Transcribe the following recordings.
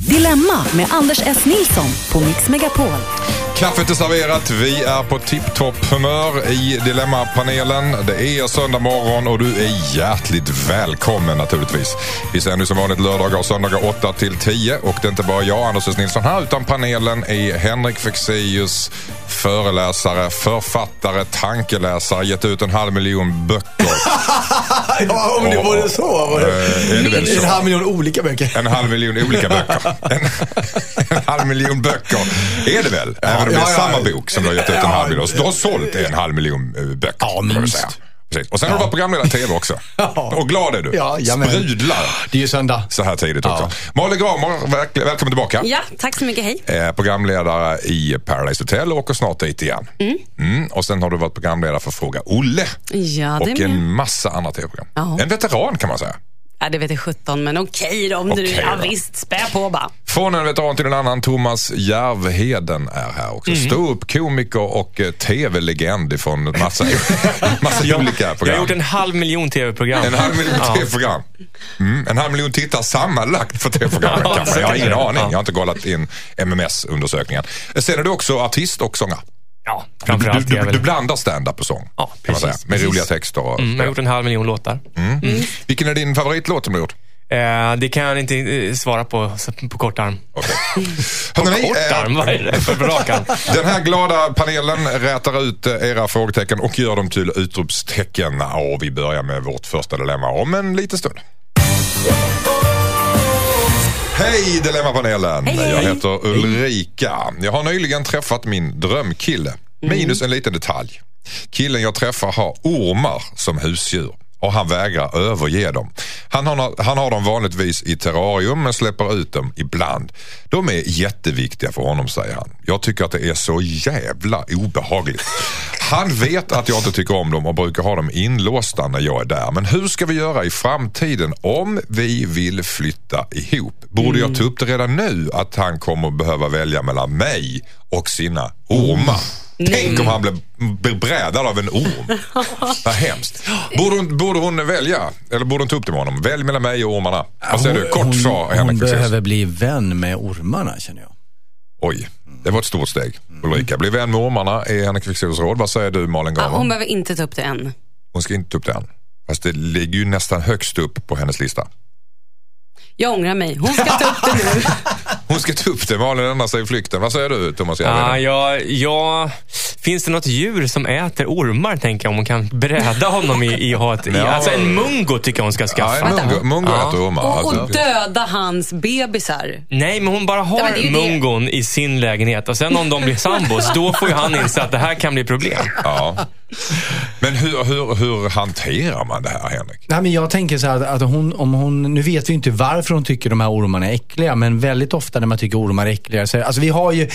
Dilemma med Anders S. Nilsson på Mix Megapol. Kaffet är serverat. Vi är på tipptopp humör i Dilemmapanelen. Det är söndag morgon och du är hjärtligt välkommen naturligtvis. Vi sänder som vanligt lördagar och söndagar 8 till 10 och det är inte bara jag, Anders S. Nilsson här, utan panelen är Henrik Fexeus, föreläsare, författare, tankeläsare, gett ut en halv miljon böcker. ja, om det Och- vore så. Var det, Eh, det så? En halv miljon olika böcker. En halv miljon olika böcker. En, en halv miljon böcker är det väl? Även är ja, ja. samma bok som du har gett ut en halv miljon. Så du har sålt en halv miljon eh, böcker. Ja, minst. Och sen har du varit programledare i TV också. Ja. Och glad är du. Ja, jamen. Sprudlar Det är ju söndag. så här tidigt också. Malin Gramer, väl- välkommen tillbaka. Ja, tack så mycket. Hej. Eh, programledare i Paradise Hotel och åker snart dit igen. Mm. Och sen har du varit programledare för Fråga Olle. Ja, det och är med. en massa andra TV-program. Ja. En veteran kan man säga. Ja, det vet jag 17, men okej då. Om du, Okej ja, då. visst, spä på bara. Från en veteran till en annan, Thomas Järvheden är här också. Mhm. Ståuppkomiker och eh, tv-legend från massa, massa olika Jag har program. gjort en halv miljon tv-program. En halv miljon Ja. tv-program. Mm, en halv miljon tittare sammanlagt för tv-programmen Ja, kanske. så Jag har kan ingen det. aning. Ja. Jag har inte kollat in MMS-undersökningen. Sen är du också artist och sångare. Ja, Du, framförallt du, du, väl... du blandar stand-up och sång. Ja, kan man säga. Med precis. roliga texter. Och Mm, jag har gjort en halv miljon låtar. Vilken är din favoritlåt som du har gjort? Eh, det kan jag inte eh, svara på på kort arm. Okej. På Hörrni, kort eh, arm? Vad är det för rakan? Den här glada panelen rätar ut eh, era frågetecken och gör dem till utropstecken. Och vi börjar med vårt första dilemma om en liten stund. Hej Dilemmapanelen! Hej, hej. Jag heter Ulrika. Jag har nyligen träffat min drömkille. Minus en liten detalj. Killen jag träffar har ormar som husdjur och han vägrar överge dem. Han har, han har dem vanligtvis i terrarium men släpper ut dem ibland. De är jätteviktiga för honom säger han. Jag tycker att det är så jävla obehagligt. Han vet att jag inte tycker om dem och brukar ha dem inlåsta när jag är där. Men hur ska vi göra i framtiden om vi vill flytta ihop? Borde jag ta upp det redan nu att han kommer behöva välja mellan mig och sina ormar? Tänk om han blev, brädad av en orm. Vad hemskt. Borde hon, borde hon välja? Eller borde hon ta upp det med honom? Välj mellan mig och ormarna. Vad säger du? Kort svar, hon, Henrik. hon behöver bli vän med ormarna känner jag. Oj, det var ett stort steg. Ulrika, bli vän med ormarna är Henrik Fexeus råd. Vad säger du Malin Ja, hon behöver inte ta upp det än. Hon ska inte ta upp det än. Fast det ligger ju nästan högst upp på hennes lista. Jag ångrar mig. Hon ska ta upp det nu. Hon ska ta upp det. Malin ändrar sig i flykten. Vad säger du Thomas Ah, ja, ja, finns det något djur som äter ormar, tänker jag, om hon kan bräda honom i, i hat? I, Ja. alltså en mungo tycker jag hon ska Ja, skaffa. en mungo, mungo Ja. äter ormar. Och, och Alltså, döda hans bebisar. Nej, men hon bara Ja, har är ju det. mungon i sin lägenhet och sen om de blir sambos, då får ju han inse att det här kan bli problem. ja. Men hur, hur, hur hanterar man det här Henrik? Nej, men jag tänker så här att, att hon, om hon, nu vet vi inte varför hon tycker de här ormarna är äckliga, men väldigt ofta när man tycker ormar är äckliga, så, alltså vi har ju,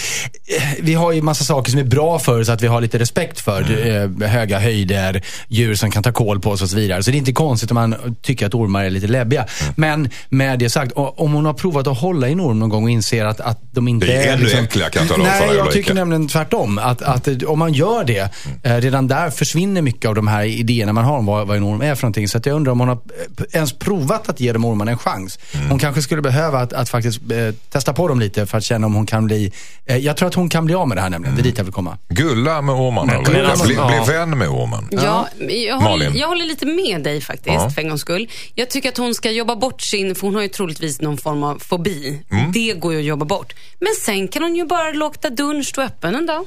vi har ju massa saker som är bra för oss att vi har lite respekt för. Eh, höga höjder, djur som kan ta koll på oss och så vidare. Så det är inte konstigt om man tycker att ormar är lite läbbiga. Men med det sagt, om hon har provat att hålla i en orm någon gång och inser att, att de inte Det är är... ännu äckligare, kan jag tala om för Nej, jag tycker nämligen tvärtom. Att, att om man gör det, eh, redan där försvinner mycket av de här idéerna man har om vad, vad en orm är för någonting. Så att jag undrar om hon har eh, ens provat att ge de ormarna en chans. Mm. Hon kanske skulle behöva att, att faktiskt eh, testa på dem lite för att känna om hon kan bli... Eh, jag tror att hon kan bli av med det här nämligen. Det är dit jag vill komma. Gulla med ormarna men alltså, bli, bli vän med ormen. Ja, jag, håller, jag håller lite med dig faktiskt, Ja. för en gångs skull. Jag tycker att hon ska jobba bort sin, för hon har ju troligtvis någon form av fobi. Mm. Det går ju att jobba bort. Men sen kan hon ju bara låta dörren stå öppen en dag.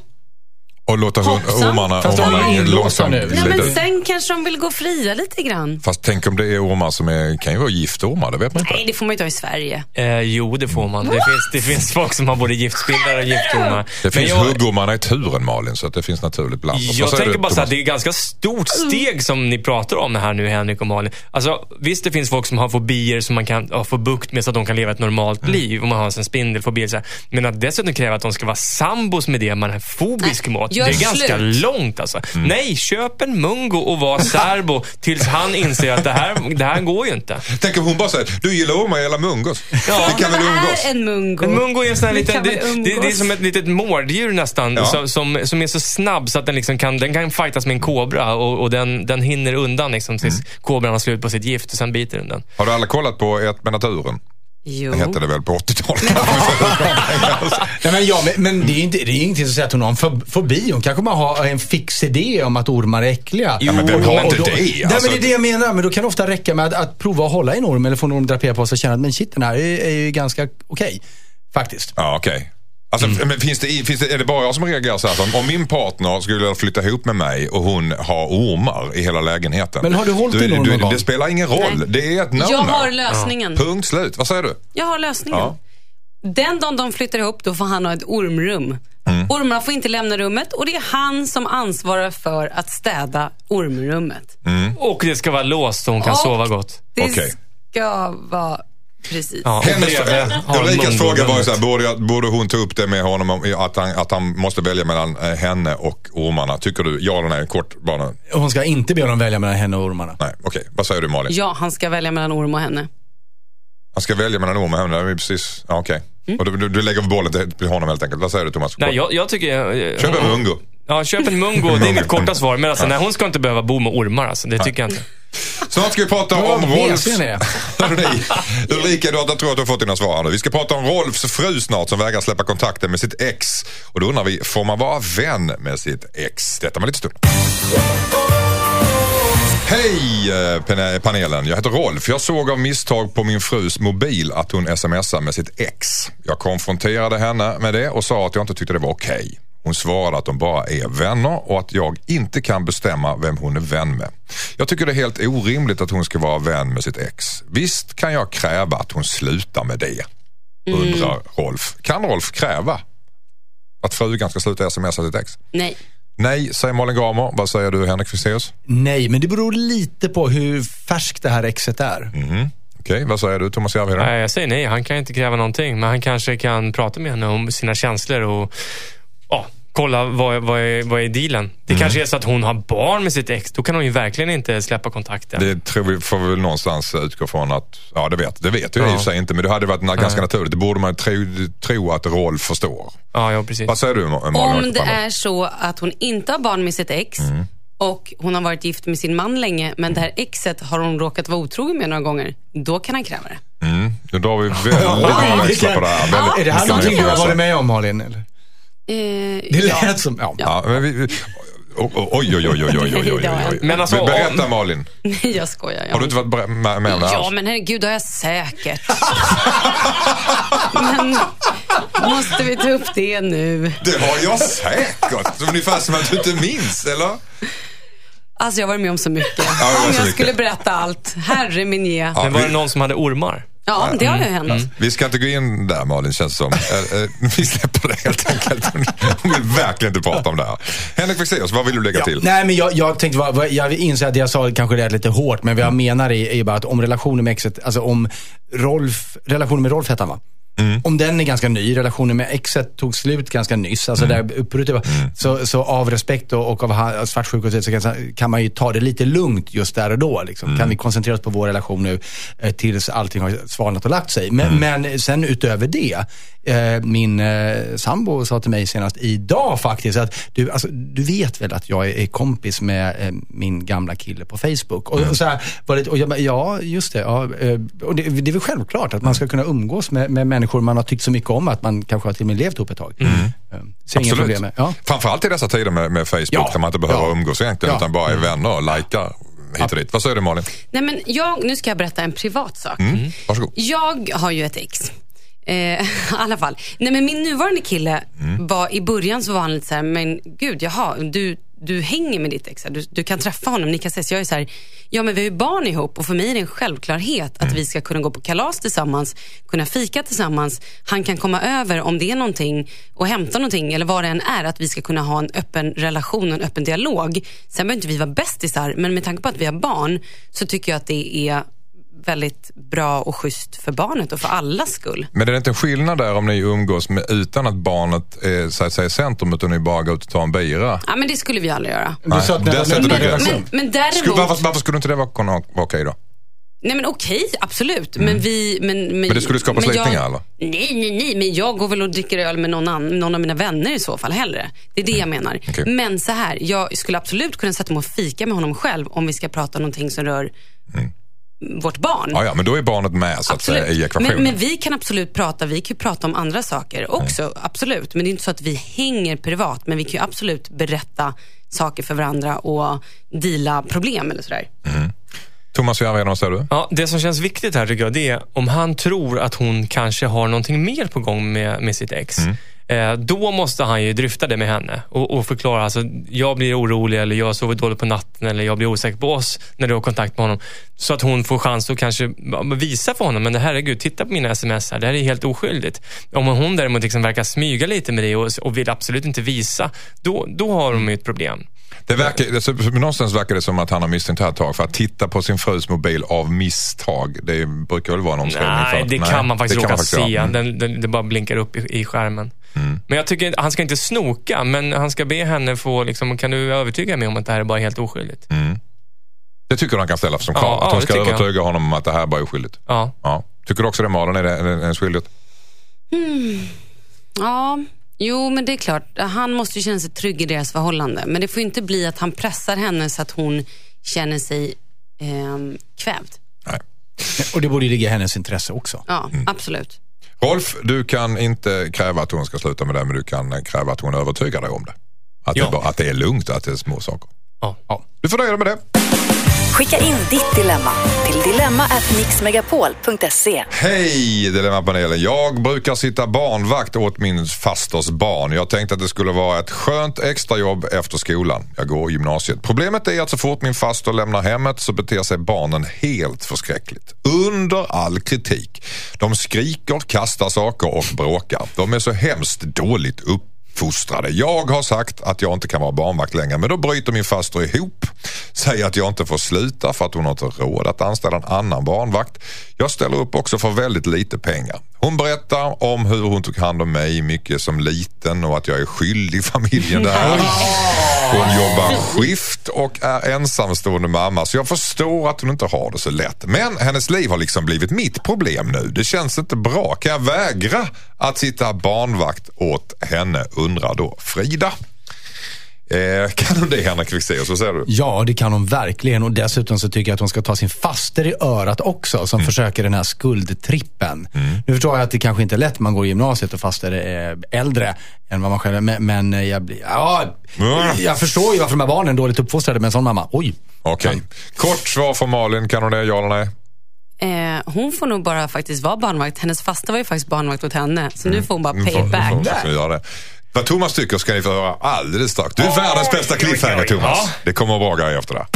Och låta Hoppsan. ormarna, Fast de är ormarna inlåsta långsamt nu. Glida men sen kanske de vill gå fria lite grann. Fast tänk om det är ormar som är, kan ju vara giftormar, det vet man inte. Nej, det får man ju inte ha i Sverige. Eh, jo, det får man. Det finns, det finns folk som har både giftspindlar och giftormar. Det Men finns jag, huggormarna i turen Malin, så att det finns naturligt bland Jag säger tänker du, bara så här, det är ett ganska stort steg som ni pratar om här nu, Henrik och Malin. Alltså, visst, det finns folk som har fobier som man kan ja, få bukt med så att de kan leva ett normalt Mm. liv. Om man har en spindelfobi. Så. Men att dessutom kräva att de ska vara sambos med det man är fobisk Nej, mot. Det gör är ganska slut. långt alltså. Mm. Nej, köp en mungo och var särbo tills han inser att det här, det här går ju inte. Tänk om hon bara säger, du gillar ormar, jag gillar mungos. vi kan väl umgås? är en mungo? En mungo är en sån här liten, det, det, det är som ett litet mårddjur nästan. Ja. Som, som, som är så snabb så att den, liksom kan, den kan fightas med en kobra och, och den, den hinner undan liksom, tills Mm. kobran har slut på sitt gift och sen biter den den. Har du aldrig kollat på Ett med naturen? Jo. Det hette det väl på 80-talet? Nej, men, ja, men, men det är ju inte, det är ingenting som säger att hon har en fob- fobi. Hon kanske bara har en fix idé om att ormar är äckliga. Ja, men vem har inte då- det? Nej, Alltså- men det är det jag menar. Men då kan det ofta räcka med att, att prova att hålla i en orm eller få en orm drapera på sig och känna att men shit, den här är, är ju ganska okej. Faktiskt. Ja, okej. Alltså, Mm. men finns det, finns det, är det bara jag som reagerar så här? Om min partner skulle flytta ihop med mig och hon har ormar i hela lägenheten. Men har du hållit är i någon det, gång? det spelar ingen roll. Nej. Det är ett no-no. Jag har lösningen. Punkt slut. Vad säger du? Jag har lösningen. Ja. Den dagen de flyttar ihop, då får han ha ett ormrum. Mm. Ormarna får inte lämna rummet och det är han som ansvarar för att städa ormrummet. Och det ska vara låst så hon kan Och sova gott. Det Okej. ska vara precis. Ja, Hennes, Ulrikas fråga var ju så här, borde, jag, borde hon ta upp det med honom om att han, att han måste välja mellan eh, henne och ormarna? Tycker du ja eller nej? Kort bara Hon ska inte be honom välja mellan henne och ormarna. Nej, okej. Vad säger du Malin? Ja, han ska välja mellan orm och henne. Han ska välja mellan orm och henne. Det är precis, ja, okej. Och du, du, du lägger bollen till- honom helt enkelt. Vad säger du Thomas? Nej, jag, jag tycker... eh, Köp en mungo. Ja, köp en mungo. Det är mitt korta svar. Men alltså, nej, hon ska inte behöva bo med ormar. Alltså. Det tycker jag inte. Snart ska vi prata om Rolfs... Ulrika, du, jag tror att du har fått dina svar nu. Vi ska prata om Rolfs fru snart som vägrar släppa kontakten med sitt ex. Och då undrar vi, får man vara vän med sitt ex? Detta om en liten stund. Hej eh, pane- panelen, jag heter Rolf. Jag såg av misstag på min frus mobil att hon smsar med sitt ex. Jag konfronterade henne med det och sa att jag inte tyckte det var okej. Hon svarade att de bara är vänner och att jag inte kan bestämma vem hon är vän med. Jag tycker det är helt orimligt att hon ska vara vän med sitt ex. Visst kan jag kräva att hon slutar med det? Undrar Rolf. Kan Rolf kräva att frugan ska sluta smsa sitt ex? Nej. Nej, säger Malin Gramer. Vad säger du Henrik Fexeus? Nej, men det beror lite på hur färskt det här exet är. Okej, vad säger du Thomas Järvheden? Nej, jag säger nej. Han kan inte kräva någonting. Men han kanske kan prata med henne om sina känslor och ja, kolla vad, vad, är, vad är dealen. Det kanske är så att hon har barn med sitt ex. Då kan hon ju verkligen inte släppa kontakten. Det tror vi får vi väl någonstans utgå från att, ja det vet, det vet jag i och för sig inte men det hade varit na- ganska naturligt. Det borde man tro, tro att Rolf förstår. Ja, ja precis. Vad säger du Ma- Malin? Om det är så att hon inte har barn med sitt ex Mm. och hon har varit gift med sin man länge, men det här exet har hon råkat vara otrogen med några gånger, då kan han kräva det. Mm, nu drar vi väldigt många växlar på det här. Väldigt- Är det här så någonting du jag har varit med om Malin? Eller? Eh, det lät ja. som, ja. ja. ja vi, Oj, oj, oj, oj, oj, oj, oj, oj. Men alltså, Berätta. Malin. Nej, jag skojar. Jag. Har du inte varit med, om med Ja, men herregud, det har jag säkert. men måste vi ta upp det nu? Det har jag säkert. Ungefär som att du inte minns, eller? Alltså jag har varit med om så mycket. Ja, om jag skulle berätta allt. Herre min ge. Ja, men var det någon som hade ormar? Det har ju hänt. Vi ska inte gå in där Malin känns det som. Eh, eh, Vi släpper det helt enkelt. Hon vill verkligen inte prata om det här. Henrik Fexeus, vad vill du lägga Ja. till? Nej, men jag, jag tänkte, vad- vad- jag inser att jag sa kanske det är lite hårt, men vad jag menar är, är bara att om relationen med exet, alltså om Rolf, relationen med Rolf hette han va? Om den är ganska ny, relationen med exet tog slut ganska nyss, alltså där uppbrottet var, så, så av respekt och, och av svartsjuka och så, så kan, kan man ju ta det lite lugnt just där och då. Liksom. Kan vi koncentrera oss på vår relation nu eh, tills allting har svalnat och lagt sig. Men, men sen utöver det, eh, min eh, sambo sa till mig senast idag faktiskt att du, alltså, du vet väl att jag är, är kompis med eh, min gamla kille på Facebook. Och, och så här, var det, och jag bara, ja, just det. Ja, eh, och det, det är väl självklart att man ska kunna umgås med, med människor man har tyckt så mycket om att man kanske har till och med levt ihop ett tag. Eh, Ser inga problem med. Ja. Framförallt i dessa tider med, med Facebook Ja. där man inte behöver Ja. umgås egentligen Ja. utan bara är vänner och likar hit och dit. Vad säger du Malin? Nej, men jag, nu ska jag berätta en privat sak. Varsågod. Jag har ju ett ex. Eh, I alla fall. Nej, men min nuvarande kille var i början så var han lite så här, men gud, jaha, du, du hänger med ditt ex, du, du kan träffa honom, ni kan ses. Jag är så här, ja men vi har ju barn ihop och för mig är det en självklarhet att vi ska kunna gå på kalas tillsammans, kunna fika tillsammans. Han kan komma över om det är någonting och hämta någonting eller vad det än är, att vi ska kunna ha en öppen relation och en öppen dialog. Sen behöver inte vi vara bästisar, men med tanke på att vi har barn så tycker jag att det är väldigt bra och schysst för barnet och för allas skull. Men är det inte en skillnad där om ni umgås med, utan att barnet är så att säga, i centrum utan ni bara går ut och tar en bira? Ja, men det skulle vi aldrig göra. Att. Men, men däremot... Skulle, varför, varför skulle inte det vara, vara okej då? Nej men okej, absolut. Men, vi, men, men, Men det skulle skapa slitningar, eller? Nej, nej, nej. Men jag går väl och dricker öl med någon, annan, någon av mina vänner i så fall hellre. Det är det jag menar. Mm. Okej. Men så här, jag skulle absolut kunna sätta mig och fika med honom själv om vi ska prata någonting som rör vårt barn. Ja, ja, men då är barnet med så att säga, i ekvationen. Men, men vi kan absolut prata, vi kan ju prata om andra saker också, Mm. absolut. Men det är inte så att vi hänger privat, men vi kan ju absolut berätta saker för varandra och deala problem eller sådär. Thomas Järvheden, vad säger du? Ja, det som känns viktigt här tycker jag, det är om han tror att hon kanske har någonting mer på gång med, med sitt ex. Eh, då måste han ju dryfta det med henne och, och förklara, alltså, jag blir orolig eller jag sover dåligt på natten eller jag blir osäker på oss när du har kontakt med honom. Så att hon får chans att kanske visa för honom, men herregud, titta på mina sms här, det här är helt oskyldigt. Om hon däremot liksom verkar smyga lite med det och, och vill absolut inte visa, då, då har de ju ett problem. Det verkar, alltså, någonstans verkar det som att han har misstänkt här ett tag. För att titta på sin frus mobil av misstag, det brukar väl vara en omskrivning Nej, för det kan man faktiskt råka se. Mm. Den, den, det bara blinkar upp i, i skärmen. Men jag tycker, han ska inte snoka, men han ska be henne få, liksom, kan du övertyga mig om att det här är bara helt oskyldigt? Det tycker du han kan ställa som krav? Ja, att ja, hon det ska tycker jag. övertyga honom om att det här bara är oskyldigt? Ja. Ja. Tycker du också det Malin? Är det är det en skyldighet? Ja, jo men det är klart. Han måste ju känna sig trygg i deras förhållande. Men det får inte bli att han pressar henne så att hon känner sig ehm, kvävd. Nej. Och det borde ju ligga i hennes intresse också. Ja, Mm. absolut. Rolf, du kan inte kräva att hon ska sluta med det, men du kan kräva att hon övertygar dig om det. Att, Ja. det, bara, att det är lugnt och att det är små saker. Ja. Ja. Du får nöja dig med det. Skicka in ditt dilemma till dilemma@mixmegapol.se. Hej Dilemmapanelen! Jag brukar sitta barnvakt åt min fasters barn. Jag tänkte att det skulle vara ett skönt extrajobb efter skolan. Jag går i gymnasiet. Problemet är att så fort min faster lämnar hemmet så beter sig barnen helt förskräckligt. Under all kritik. De skriker, kastar saker och bråkar. De är så hemskt dåligt uppfostrade. Jag har sagt att jag inte kan vara barnvakt längre men då bryter min faster ihop. Säger att jag inte får sluta för att hon har inte råd att anställa en annan barnvakt. Jag ställer upp också för väldigt lite pengar. Hon berättar om hur hon tog hand om mig mycket som liten och att jag är skyldig familjen det här. Hon jobbar skift och är ensamstående mamma så jag förstår att hon inte har det så lätt. Men hennes liv har liksom blivit mitt problem nu. Det känns inte bra. Kan jag vägra att sitta barnvakt åt henne undrar då Frida. Eh, kan hon det Henrik Fexeus? Vad säger du? Ja, det kan hon verkligen. Och dessutom så tycker jag att hon ska ta sin faster i örat också, som försöker den här skuldtrippen. Nu förstår jag att det kanske inte är lätt, man går i gymnasiet och faster är äldre än vad man själv är. Men, men jag, blir, ja, Ja. jag förstår ju varför de här barnen är dåligt uppfostrade med en sån mamma. Oj. Okej. Kort svar från Malin. Kan hon det? Ja eller nej? Eh, hon får nog bara faktiskt vara barnvakt. Hennes fasta var ju faktiskt barnvakt åt henne. Så nu får hon bara Mm, får- it back. får- får göra det. Vad Thomas tycker ska ni få höra alldeles strax. Du är världens bästa cliffhanger Thomas. Ja. Det kommer att vara bra grejer efter det.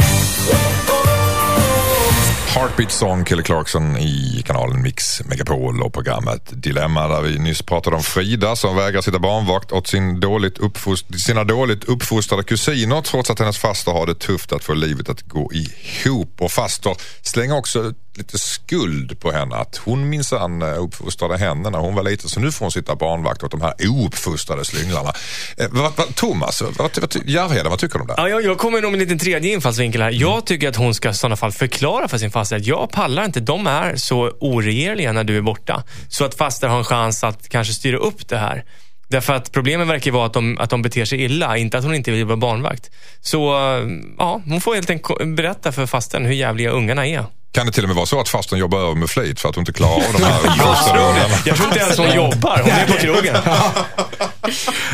Heartbeat Song, Kelly Clarkson i kanalen Mix Megapol och programmet Dilemma där vi nyss pratade om Frida som vägrar sitta barnvakt åt sin dåligt uppfost- sina dåligt uppfostrade kusiner trots att hennes faster har det tufft att få livet att gå ihop. Och faster slänger också lite skuld på henne att hon minsann eh, uppfostrade henne när hon var liten så nu får hon sitta barnvakt åt de här ouppfostrade slynglarna. Eh, vad, vad, Thomas, vad, Järvheden, vad tycker du om det? Ja, jag, jag kommer nog med en liten tredje infallsvinkel här. Jag tycker att hon ska i sådana fall förklara för sin faster att jag pallar inte, de är så oregerliga när du är borta. Så att faster har en chans att kanske styra upp det här. Därför att problemet verkar vara att de, att de beter sig illa, inte att hon inte vill vara barnvakt. Så eh, ja, hon får helt enkelt berätta för fastern hur jävliga ungarna är. Kan det till och med vara så att fasten jobbar över med flit för att hon inte klarar av de här uppfostrade ungarna? Jag tror inte ens hon jobbar, hon är på krogen.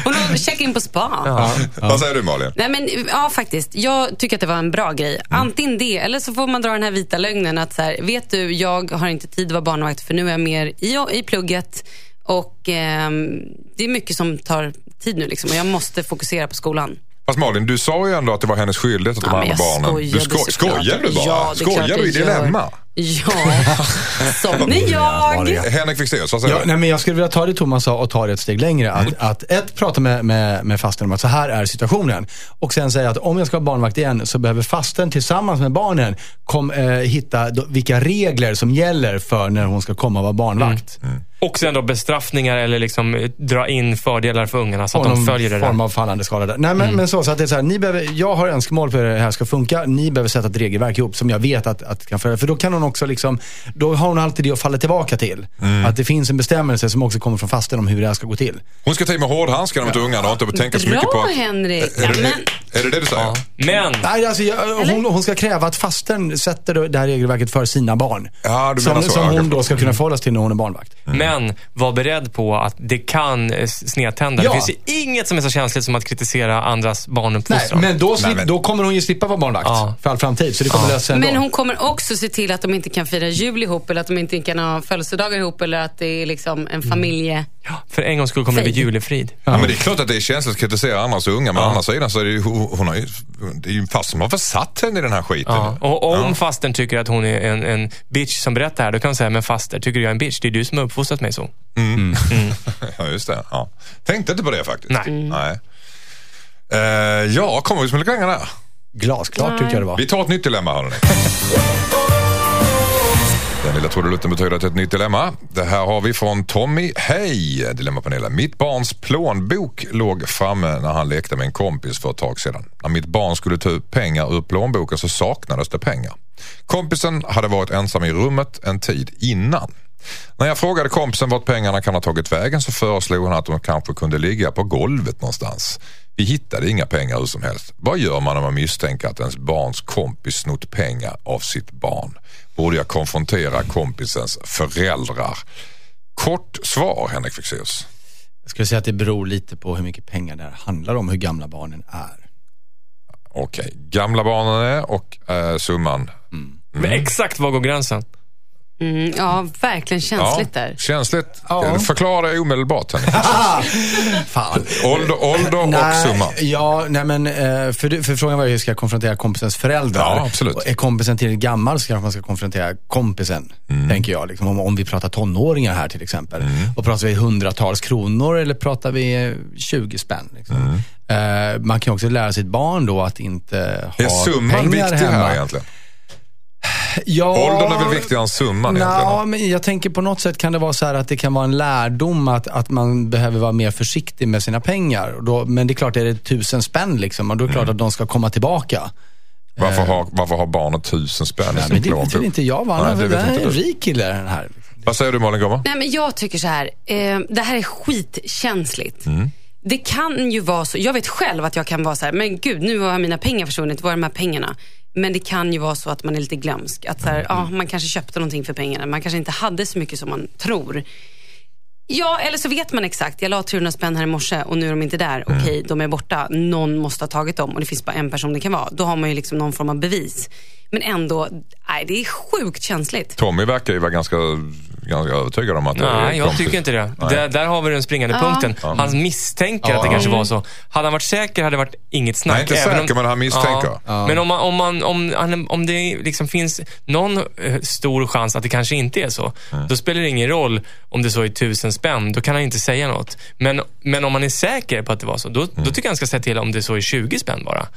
Hon har check in på spa. Vad säger du Malin? Nej, men, ja, faktiskt. Jag tycker att det var en bra grej. Antingen det, eller så får man dra den här vita lögnen att så här, vet du, jag har inte tid att vara barnvakt för nu är jag mer i, i plugget och ehm, det är mycket som tar tid nu liksom, och jag måste fokusera på skolan. Fast Malin, du sa ju ändå att det var hennes skyldighet att de Ja, andra men jag barnen... Du skojade sko såklart. skojar du bara? Ja, skojar du i dilemma? Ja, som är jag. Henrik Fexeus, vad säger Ja, du? nej, men jag skulle vilja ta det Thomas sa och ta det ett steg längre. Att, att ett, prata med, med, med fasten om att så här är situationen. Och sen säga att om jag ska ha barnvakt igen så behöver fasten tillsammans med barnen kom, eh, hitta då, vilka regler som gäller för när hon ska komma och vara barnvakt. Och sen då bestraffningar eller liksom eh, dra in fördelar för ungarna så att de någon följer det form där. av fallande skala där. Nej, men, men så, så att det är så här, ni behöver, jag har önskemål för hur det här ska funka. Ni behöver sätta ett regelverk ihop som jag vet att, att kan följa. För då kan hon också liksom, då har hon alltid det att falla tillbaka till. Att det finns en bestämmelse som också kommer från fasten om hur det här ska gå till. Hon ska ta i med hårdhandskarna mot ungarna och inte tänka så mycket på Bra. Henrik. Är Ja, det, men, är det det du säger? Men, Nej, alltså, jag, hon, hon ska kräva att fasten sätter det här regelverket för sina barn. Ja, du menar som så. som Ja, hon då ska kunna förhålla sig till när hon är barnvakt. men var beredd på att det kan eh, snedtända. Ja. Det finns ju inget som är så känsligt som att kritisera andras Nej, barnuppfostran. men då, Nej, men- då kommer hon ju slippa vara barnvakt Ja. för all framtid. Så det kommer lösa sig ändå. men hon kommer också se till att de inte kan fira jul ihop eller att de inte kan ha födelsedagar ihop eller att det är liksom en familje... Ja, för en gångs skull kommer det bli Frid. julefrid. Ja, men det är klart att det är känsligt att kritisera andras unga, men å andra sidan så är det ju, hon har ju, det är ju fast som har försatt henne i den här skiten. Ja. Och om fastern tycker att hon är en, en bitch som berättar här, då kan hon säga, men faster, tycker jag är en bitch? Det är du som har uppfostrat mig så. Ja, just det. Ja. Tänkte inte på det faktiskt. Nej. Nej. Eh, ja, kommer vi som lite där? Glasklart tyckte jag det var. Vi tar ett nytt dilemma hörni. Den lilla trudelutten betyder att det är ett nytt dilemma. Det här har vi från Tommy. Hej Dilemmapanelen. Mitt barns plånbok låg framme när han lekte med en kompis för ett tag sedan. När mitt barn skulle ta ut pengar ur plånboken så saknades det pengar. Kompisen hade varit ensam i rummet en tid innan. När jag frågade kompisen vart pengarna kan ha tagit vägen så föreslog han att de kanske kunde ligga på golvet någonstans. Vi hittade inga pengar hur som helst. Vad gör man om man misstänker att ens barns kompis snott pengar av sitt barn? Borde jag konfrontera kompisens föräldrar? Kort svar Henrik Fexeus. Jag skulle säga att det beror lite på hur mycket pengar det här handlar om, hur gamla barnen är. Okej, gamla barnen är och eh, summan. Men exakt var går gränsen? Mm, ja, verkligen känsligt där. Känsligt. Ja. Förklara omedelbart. Fan. Ålder, ålder och summa. Ja, nej men, eh, för, för frågan var ju, ska jag konfrontera kompisens föräldrar? Ja, absolut. Och Är kompisen tillräckligt gammal så kanske man ska konfrontera kompisen, Mm. tänker jag. Liksom, om, om vi pratar tonåringar här till exempel. Och pratar vi hundratals kronor eller pratar vi eh, 20 spänn? Liksom. Mm. Eh, man kan också lära sitt barn då att inte ha Är summan pengar viktig hemma. här egentligen? Ja, Åldern är väl viktigare än summan Ja, egentligen? men jag tänker på något sätt kan det vara så här att det kan vara en lärdom att, att man behöver vara mer försiktig med sina pengar. Då, men det är klart, är det tusen spänn liksom, och då är det Mm. klart att de ska komma tillbaka. Varför har, varför har barnet tusen spänn i sin men det vet plånbok? inte jag. Vet är en rik kille den här. Vad säger du Malin Gomma? Nej, men jag tycker så här. Eh, det här är skitkänsligt. Det kan ju vara så. Jag vet själv att jag kan vara så här, men gud, nu har mina pengar försvunnit. Var är de här pengarna? Men det kan ju vara så att man är lite glömsk. Att så här, ja, man kanske köpte någonting för pengarna. Man kanske inte hade så mycket som man tror. Ja, eller så vet man exakt. Jag la 300 spänn här i morse och nu är de inte där. Okej, de är borta. Någon måste ha tagit dem och det finns bara en person det kan vara. Då har man ju liksom någon form av bevis. Men ändå, nej, det är sjukt känsligt. Tommy verkar ju vara ganska, ganska övertygad om att det är Nej, jag tycker inte det. Där, där har vi den springande punkten. Han misstänker att det kanske var så. Hade han varit säker hade det varit inget snack. Nej, inte Även säker, men han misstänker. Ja. Men om, man, om, man, om, han- om det liksom finns någon eh, stor chans att det kanske inte är så, då spelar det ingen roll om det så är tusen spänn. Då kan han inte säga något. Men, men om man är säker på att det var så, då, då tycker jag han ska säga till om det så är 20 spänn bara.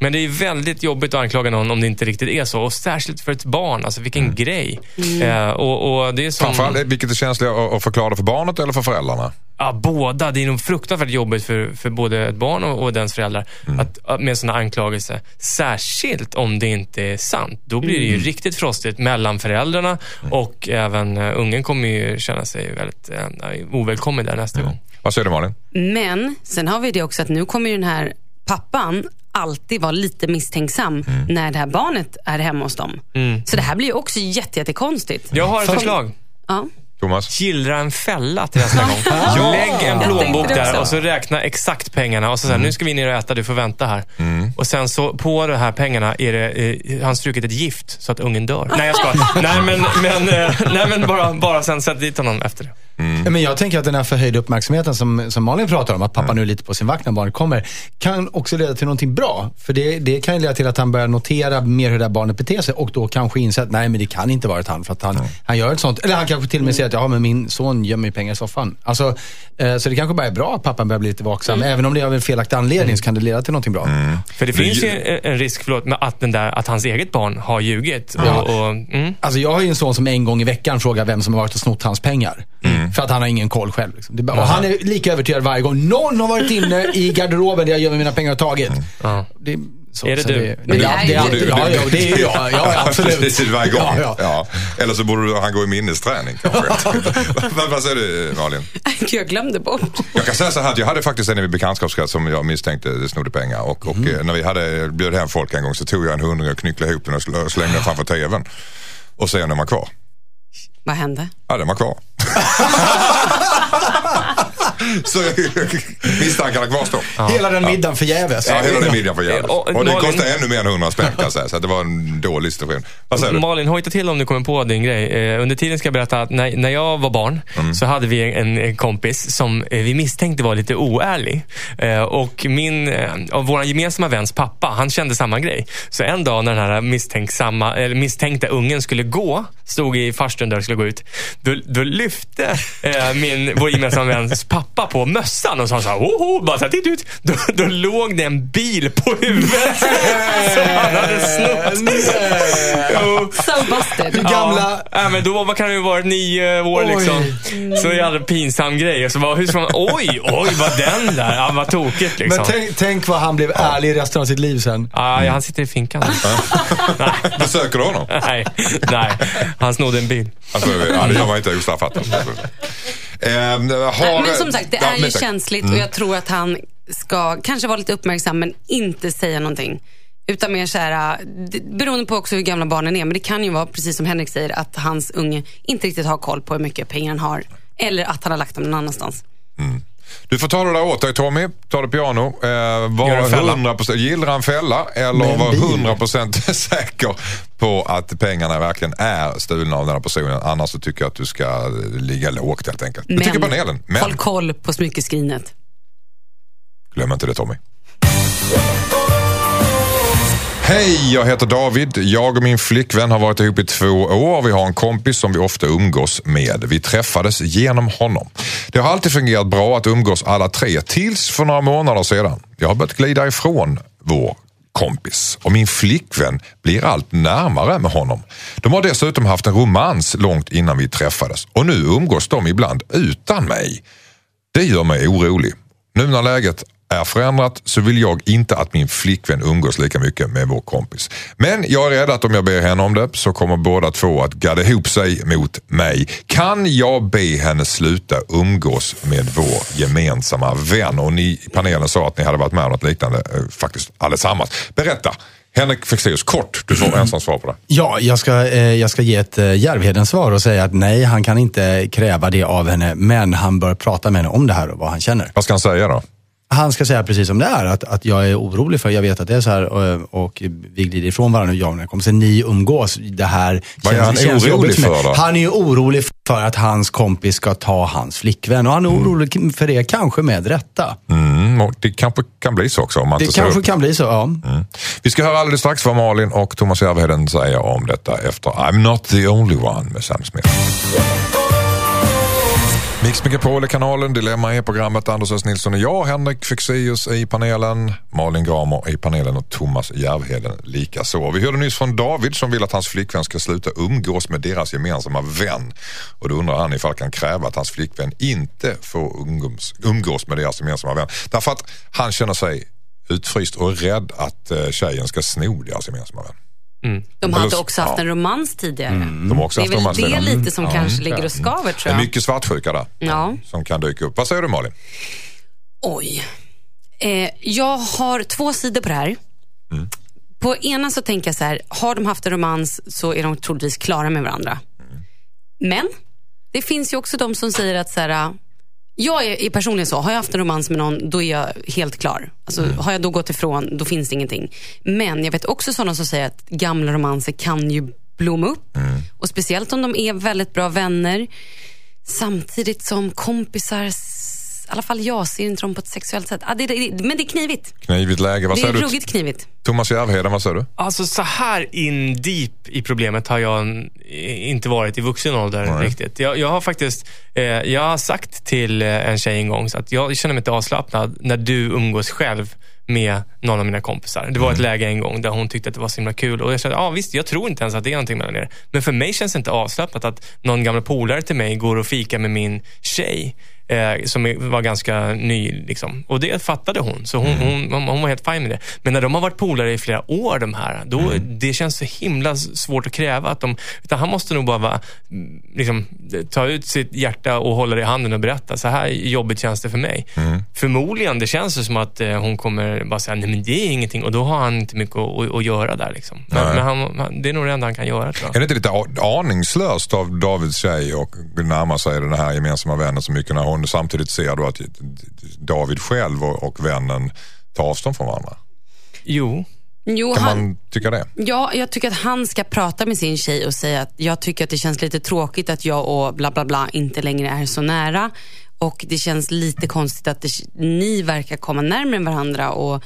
Men det är väldigt jobbigt att anklaga någon om det inte riktigt är så. Och särskilt för ett barn. Alltså vilken grej. Eh, och, och det är som... Framförallt, vilket är känsligare att- förklara för barnet eller för föräldrarna? Ja, båda. Det är nog fruktansvärt jobbigt för, för både ett barn och, och dens föräldrar att, att, med sådana anklagelser. Särskilt om det inte är sant. Då blir det ju riktigt frostigt mellan föräldrarna och även uh, ungen kommer ju känna sig väldigt uh, ovälkommen där nästa gång. Vad säger du Malin? Men sen har vi det också att nu kommer ju den här pappan alltid vara lite misstänksam när det här barnet är hemma hos dem. Så det här blir ju också jätte, jättekonstigt. Jag har ett förslag. Ja. Thomas? Gillra en fälla till nästa gång. Lägg en plånbok där och så räkna exakt pengarna. Och så säger nu ska vi ner och äta, du får vänta här. Och sen så på de här pengarna är det, eh, han strukit ett gift så att ungen dör. Nej jag skojar. nej men, men, eh, nej, men bara, bara sen sätt dit honom efter det. Men jag tänker att den här förhöjda uppmärksamheten som, som Malin pratar om, att pappa nu är lite på sin vakt när barnet kommer, kan också leda till någonting bra. För det, det kan ju leda till att han börjar notera mer hur det här barnet beter sig och då kanske inse att nej men det kan inte varit han för att han, han gör ett sånt. Eller han kanske till och med säger att ja men min son gömmer pengar i soffan. Alltså, eh, så det kanske bara är bra att pappan börjar bli lite vaksam. Även om det är av en felaktig anledning så kan det leda till någonting bra. För det finns ju en, risk, förlåt, med att, den där, att hans eget barn har ljugit. Ja. Och, och, mm. Alltså jag har ju en son som en gång i veckan frågar vem som har varit och snott hans pengar. För att han har ingen koll själv. Liksom. Det är bara- och han är lika övertygad varje gång. Någon har varit inne i garderoben där jag gömmer mina pengar och tagit. Ja. Det, så, Är det du? Det, Men det är du. Ja, ja, det är jag. Ja, absolut. Precis varje gång. Ja, Ja, ja. Eller så borde han gå i minnesträning kanske. vad, vad säger du Malin? Jag glömde bort. Jag kan säga så här att jag hade faktiskt en i min bekantskapskrets som jag misstänkte snodde pengar. Och, och Mm. eh, när vi hade bjöd hem folk en gång så tog jag en hundring och knycklade ihop den och sl- slängde den framför tvn. Och sen den var kvar. Vad hände? Ja, den var kvar. så misstankarna kvarstår. Hela den middagen förgäves. Ja, hela den middagen jävligt. Och- Och det Malin- kostade ännu mer än 100 spänn kan jag säga. Så det var en dålig situation. Vad säger du? Malin, hojta till om du kommer på din grej. Eh, under tiden ska jag berätta att när, när jag var barn Mm. så hade vi en, en kompis som eh, vi misstänkte var lite oärlig. Eh, och min, och vår gemensamma väns pappa, han kände samma grej. Så en dag när den här misstänksamma, eller misstänkta ungen skulle gå, stod i farstun där och skulle gå ut, då, då lyfte min, vår gemensamma väns pappa på mössan och sa så här, Oho, bara så här, titt ut. Då, då låg det en bil på huvudet som han hade snott. Jo. So busted. Gamla- Ja, men då vad kan det ju vara nio år Oj. liksom. Så det är en pinsam grej. Och så bara, hur ska man, oj, oj, vad den där. Ja, vad tokigt liksom. Men tänk, tänk vad han blev ärlig resten av sitt liv sen. Ja, ja, han sitter i finkan. Besöker du honom? nej, nej, han snodde en bil. Alltså, ja, det gör man inte ostraffat. Ehm, har, Men som sagt, det är ju känsligt Mm. och jag tror att han ska kanske vara lite uppmärksam men inte säga någonting. Utan mer så här, det- beroende på också hur gamla barnen är. Men det kan ju vara, precis som Henrik säger, att hans unge inte riktigt har koll på hur mycket pengar han har. Eller att han har lagt dem någon annanstans. Du får ta det där åt dig Tommy. Ta det piano. Eh, var fälla. 100%, gillra en fälla eller var bil. 100% säker på att pengarna verkligen är stulna av den här personen. Annars så tycker jag att du ska ligga lågt helt enkelt. Det tycker panelen. Men håll koll på smyckeskrinet. glöm inte det Tommy. Hej, jag heter David. Jag och min flickvän har varit ihop i två år. Vi har en kompis som vi ofta umgås med. Vi träffades genom honom. Det har alltid fungerat bra att umgås alla tre tills för några månader sedan. Jag har börjat glida ifrån vår kompis och min flickvän blir allt närmare med honom. De har dessutom haft en romans långt innan vi träffades och nu umgås de ibland utan mig. Det gör mig orolig. Nu när läget är förändrat så vill jag inte att min flickvän umgås lika mycket med vår kompis. Men jag är rädd att om jag ber henne om det så kommer båda två att gadda ihop sig mot mig. Kan jag be henne sluta umgås med vår gemensamma vän? Och ni i panelen sa att ni hade varit med om något liknande eh, faktiskt allesammans. Berätta! Henrik Fexeus, kort. Du får ensam svar på det. Ja, jag ska, eh, jag ska ge ett eh, Järvhedens svar och säga att nej, han kan inte kräva det av henne. Men han bör prata med henne om det här och vad han känner. Vad ska han säga då? Han ska säga precis som det är, att, att jag är orolig för, jag vet att det är så här och, och vi glider ifrån varandra, jag och mina kompisar. Ni umgås, det här Vad är han orolig jobbigt för mig. för då? Han är ju orolig för att hans kompis ska ta hans flickvän och han är orolig för det, kanske med rätta. Mm, och det kanske kan bli så också om man Det kanske upp. kan bli så, ja. Mm. Vi ska höra alldeles strax vad Malin och Thomas Järvheden säger om detta efter I'm not the only one med Sam Smith. Mix Megapol är kanalen, Dilemma är programmet, Anders S. Nilsson och jag, Henrik Fexeus i panelen, Malin Gramer i panelen och Thomas Järvheden likaså. Vi hörde nyss från David som vill att hans flickvän ska sluta umgås med deras gemensamma vän. Och då undrar han ifall han kan kräva att hans flickvän inte får umgås, umgås med deras gemensamma vän. Därför att han känner sig utfryst och rädd att eh, tjejen ska sno deras gemensamma vän. De hade också haft ja. en romans tidigare. De har också Det är haft väl romans det redan. lite som kanske ligger och skaver tror Det är jag. mycket svartsjuka där Ja. som kan dyka upp. Vad säger du Malin? Oj. Eh, jag har två sidor på det här. På ena så tänker jag så här, har de haft en romans så är de troligtvis klara med varandra. Men det finns ju också de som säger att så här, jag är, är personligen så, har jag haft en romans med någon då är jag helt klar. Alltså, Har jag då gått ifrån då finns det ingenting. Men jag vet också sådana som säger att gamla romanser kan ju blomma upp. Och speciellt om de är väldigt bra vänner. Samtidigt som kompisar, I alla fall jag ser inte dem på ett sexuellt sätt. Ah, det, det, men det är knivigt. Knivigt läge. Vad Det är du? ruggigt knivigt. Thomas Järvheden, vad säger du? Alltså så här in deep i problemet har jag inte varit i vuxen ålder Nej. riktigt. Jag, jag har faktiskt eh, jag har sagt till eh, en tjej en gång så att jag känner mig inte avslappnad när du umgås själv med någon av mina kompisar. Det var ett läge en gång där hon tyckte att det var så himla kul och jag sa, ja visst, jag tror inte ens att det är någonting mellan er. Men för mig känns det inte avslappnat att någon gammal polare till mig går och fikar med min tjej eh, som var ganska ny. Liksom. Och det fattade hon, så hon, hon, hon, hon var helt fin med det. Men när de har varit polare i flera år, de här, då, det känns så himla svårt att kräva att de... Utan han måste nog bara mm, liksom, ta ut sitt hjärta och hålla det i handen och berätta, så här jobbigt känns det för mig. Förmodligen, det känns det som att eh, hon kommer bara säga, nej men det är ingenting. Och då har han inte mycket att, att, göra där. Liksom. Men, men han, det är nog det enda han kan göra tror jag. Är det inte lite aningslöst av Davids tjej och närma sig den här gemensamma vännen så mycket när hon samtidigt ser då att David själv och, och vännen tar avstånd från varandra? Jo, Jo, Kan han, man tycka det? Ja, jag tycker att han ska prata med sin tjej och säga att jag tycker att det känns lite tråkigt att jag och bla bla bla inte längre är så nära. Och det känns lite konstigt att det, ni verkar komma närmare varandra. Och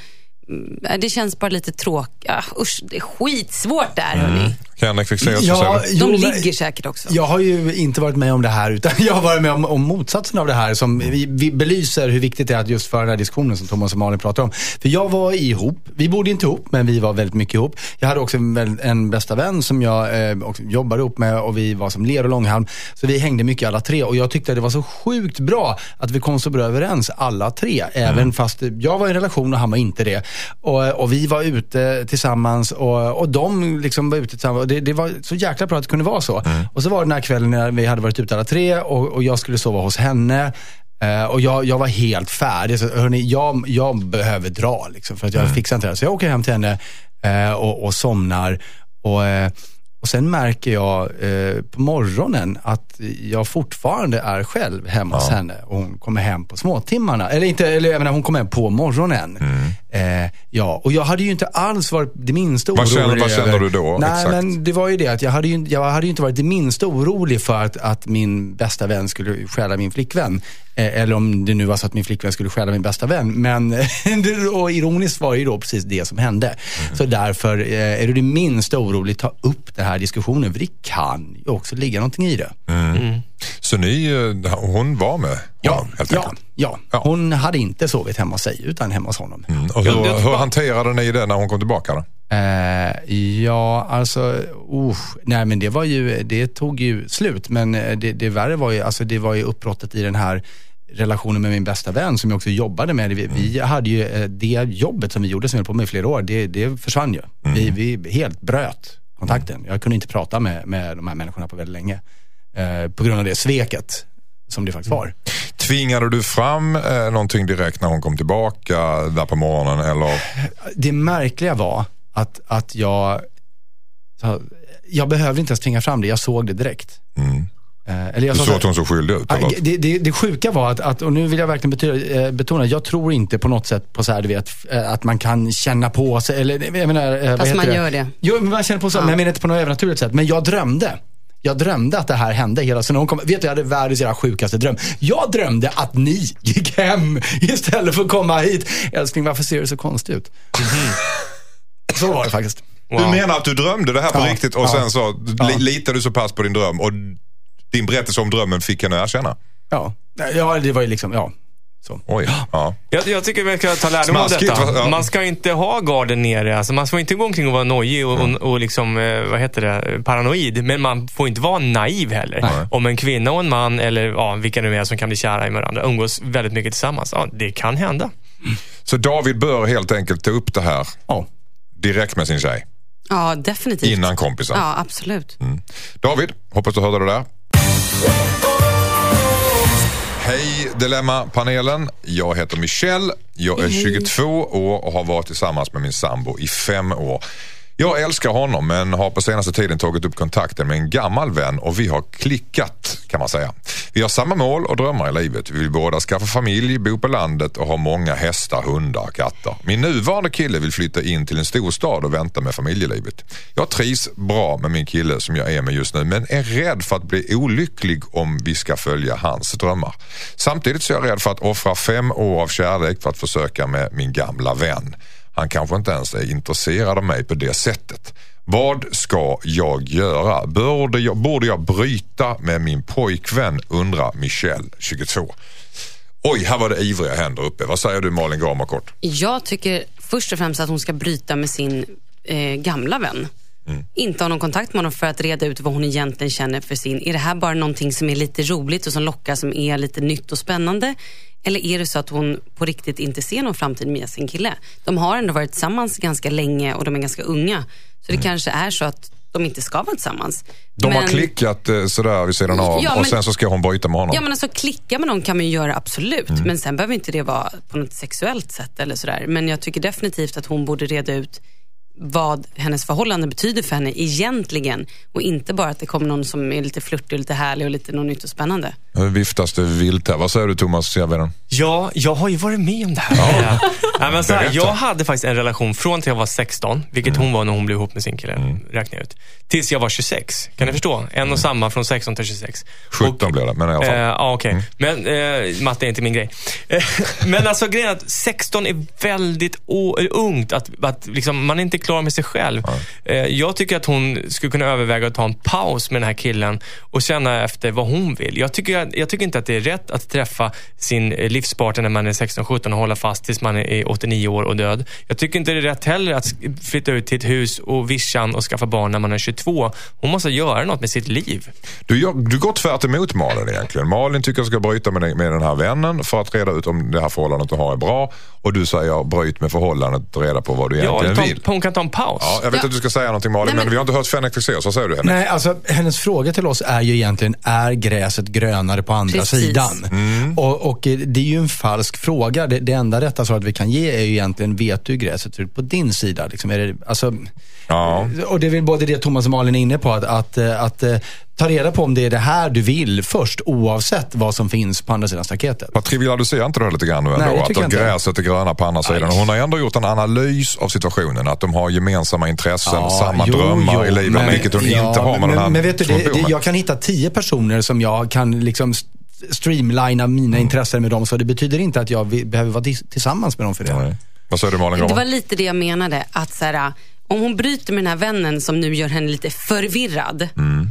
Det känns bara lite tråkigt. Usch, det är skitsvårt där hörni. Henrik Fexeus, Ja, vad säger du? jo, De ligger säkert också. Jag har ju inte varit med om det här, utan jag har varit med om, om motsatsen av det här. Som vi, vi belyser hur viktigt det är att just föra den här diskussionen som Thomas och Malin pratar om. För jag var ihop, vi bodde inte ihop, men vi var väldigt mycket ihop. Jag hade också en, en bästa vän som jag eh, också jobbade ihop med och vi var som ler och långhalm. Så vi hängde mycket alla tre och jag tyckte att det var så sjukt bra att vi kom så bra överens alla tre. Även fast jag var i en relation och han var inte det. Och, och vi var ute tillsammans och, och de liksom var ute tillsammans. Och det, det var så jäkla bra att det kunde vara så. Och så var det den här kvällen när vi hade varit ute alla tre och, och jag skulle sova hos henne. Eh, och jag, jag var helt färdig. Så, hörni, jag, jag behöver dra liksom, för att jag fixar inte det här. Så jag åker hem till henne eh, och, och somnar. Och, eh, och sen märker jag på morgonen att jag fortfarande är själv hemma hos henne. Och hon kommer hem på småtimmarna. Eller inte, eller jag menar hon kommer hem på morgonen. Eh, ja, och jag hade ju inte alls varit det minsta Vad orolig känner- vad känner över- du då, Nej, exakt? men det var ju det att jag hade ju, jag hade ju inte varit det minsta orolig för att, att min bästa vän skulle stjäla min flickvän. Eh, eller om det nu var så att min flickvän skulle stjäla min bästa vän. Men, och ironiskt var det ju då precis det som hände. Mm. Så därför, eh, är du det minsta orolig, ta upp den här diskussionen. För det kan ju också ligga någonting i det. Så ni, eh, hon var med honom helt ja, ja. Ja. Hon hade inte sovit hemma hos sig, utan hemma hos honom. Mm. Och hur, Jag- hur hanterade ni det när hon kom tillbaka? Då? Eh, ja, alltså, uh, nej men det var ju, det tog ju slut. Men eh, det, det värre var ju, alltså det var ju uppbrottet i den här relationen med min bästa vän som jag också jobbade med. Vi, vi hade ju det jobbet som vi gjorde som vi höll på med i flera år, det, det försvann ju. Vi, vi helt bröt kontakten. Jag kunde inte prata med, med de här människorna på väldigt länge. Eh, på grund av det sveket som det faktiskt var. Tvingade du fram eh, någonting direkt när hon kom tillbaka där på morgonen? Eller? det märkliga var att, att jag, jag behövde inte ens tvinga fram det, jag såg det direkt. Mm. Eh, eller jag Du såg så- att hon såg skyldig ut? Ja, Eller? Det, det, det sjuka var att, att, och nu vill jag verkligen betona, eh, betona, jag tror inte på något sätt på så här, du vet, eh, att man kan känna på sig, eller jag menar, vad Fast heter man det? gör det. Jo, men man känner på sig, men jag menar inte på något övernaturligt sätt. Men jag drömde. Jag drömde att det här hände hela så när hon kom, vet du, jag hade världens jävla sjukaste dröm. Jag drömde att ni gick hem istället för att komma hit. Älskling, varför ser det så konstigt ut? så var det faktiskt. Du Wow. menar att du drömde det här på Ja, riktigt och ja, sen så ja. li, litade du så pass på din dröm och din berättelse om drömmen fick henne att erkänna? Ja, ja det var ju liksom, ja. Så. Oj. Ja. Jag, jag tycker vi ska ta lärdom av detta. va? Ja. Man ska inte ha garden nere. Alltså man får inte gå omkring och vara nojig och, och, och liksom, eh, vad heter det, paranoid. Men man får inte vara naiv heller. Nej. Om en kvinna och en man, eller ja, vilka nu är som kan bli kära i varandra, umgås väldigt mycket tillsammans. Ja, det kan hända. Så David bör helt enkelt ta upp det här Ja. direkt med sin tjej Ja, definitivt. innan kompisen. Ja, absolut. David, hoppas du hörde det där. Hej Dilemma-panelen. Jag heter Michelle. Jag är 22 år och har varit tillsammans med min sambo i fem år. Jag älskar honom men har på senaste tiden tagit upp kontakten med en gammal vän och vi har klickat kan man säga. Vi har samma mål och drömmar i livet. Vi vill båda skaffa familj, bo på landet och ha många hästar, hundar och katter. Min nuvarande kille vill flytta in till en storstad och vänta med familjelivet. Jag trivs bra med min kille som jag är med just nu men är rädd för att bli olycklig om vi ska följa hans drömmar. Samtidigt så är jag rädd för att offra fem år av kärlek för att försöka med min gamla vän. Han kanske inte ens är intresserad av mig på det sättet. Vad ska jag göra? Borde jag, borde jag bryta med min pojkvän undrar Michelle, 22. Oj, här var det ivriga händer uppe. Vad säger du Malin Gramer kort? Jag tycker först och främst att hon ska bryta med sin eh, gamla vän. Inte ha någon kontakt med honom för att reda ut vad hon egentligen känner för sin. Är det här bara någonting som är lite roligt och som lockar, som är lite nytt och spännande? Eller är det så att hon på riktigt inte ser någon framtid med sin kille? De har ändå varit tillsammans ganska länge och de är ganska unga. Så det kanske är så att de inte ska vara tillsammans. De har Men- klickat eh, sådär vid sidan av Ja, och men- sen så ska hon bryta med honom. Ja men alltså klicka med någon kan man ju göra absolut. Mm. Men sen behöver inte det vara på något sexuellt sätt eller sådär. Men jag tycker definitivt att hon borde reda ut vad hennes förhållande betyder för henne egentligen. Och inte bara att det kommer någon som är lite flörtig och lite härlig och lite något nytt och spännande. Nu viftas det vilt här. Vad säger du Thomas Järvheden? Ja, jag har ju varit med om det här. Ja. Nej, men så här, jag hade faktiskt en relation från till jag var 16, vilket Mm. hon var när hon blev ihop med sin kille, räknar jag ut. Tills jag var 26. Kan ni förstå? En och samma från 16 till 26. 17 blir det, men i alla Eh, fall. Ja, okej. Men eh, matte är inte min grej. Eh, men alltså grejen är att 16 är väldigt ungt. Att, att liksom, man är inte klar med sig själv. Eh, jag tycker att hon skulle kunna överväga att ta en paus med den här killen och känna efter vad hon vill. Jag tycker, jag tycker inte att det är rätt att träffa sin eh, livspartner när man är 16-17 och hålla fast tills man är 89 år och död. Jag tycker inte det är rätt heller att flytta ut till ett hus och vischan och skaffa barn när man är 22. Hon måste göra något med sitt liv. Du, jag, du går tvärt emot Malin egentligen. Malin tycker jag ska bryta med den, med den här vännen för att reda ut om det här förhållandet du har är bra. Och du säger bryt med förhållandet och reda på vad du Ja, egentligen ta, vill. hon kan ta en paus. Ja, jag vet Ja. att du ska säga någonting Malin, Nej, men... men- vi har inte hört Fenrik Fexeus. Vad säger du Henrik? Nej, alltså hennes fråga till oss är ju egentligen, är gräset grönare på andra Precis. sidan? Mm. Och, och eh, det är ju en falsk fråga. Det, det enda rätta svaret vi kan ge är ju egentligen, vet du hur gräset ser ut på din sida? Liksom, är det, alltså, Ja. och det är väl både det Thomas och Malin är inne på, att, att, eh, att, eh, ta reda på om det är det här du vill först, oavsett vad som finns på andra sidan staketet. Vad trivialiserar inte det här lite grann nu ändå? Nej, det att gräset är gröna på andra sidan. Hon har ändå gjort en analys av situationen. Att de har gemensamma intressen, Ja, samma jo, drömmar jo, i livet, men- vilket hon ja, inte har med men, den här Men vet du, det, det, jag kan hitta tio personer som jag kan liksom st- streamlina mina Mm. intressen med dem. Så det betyder inte att jag behöver vara tillsammans med dem för det. Nej. Vad säger du Malin Det var lite det jag menade. Att så här, om hon bryter med den här vännen som nu gör henne lite förvirrad. Mm.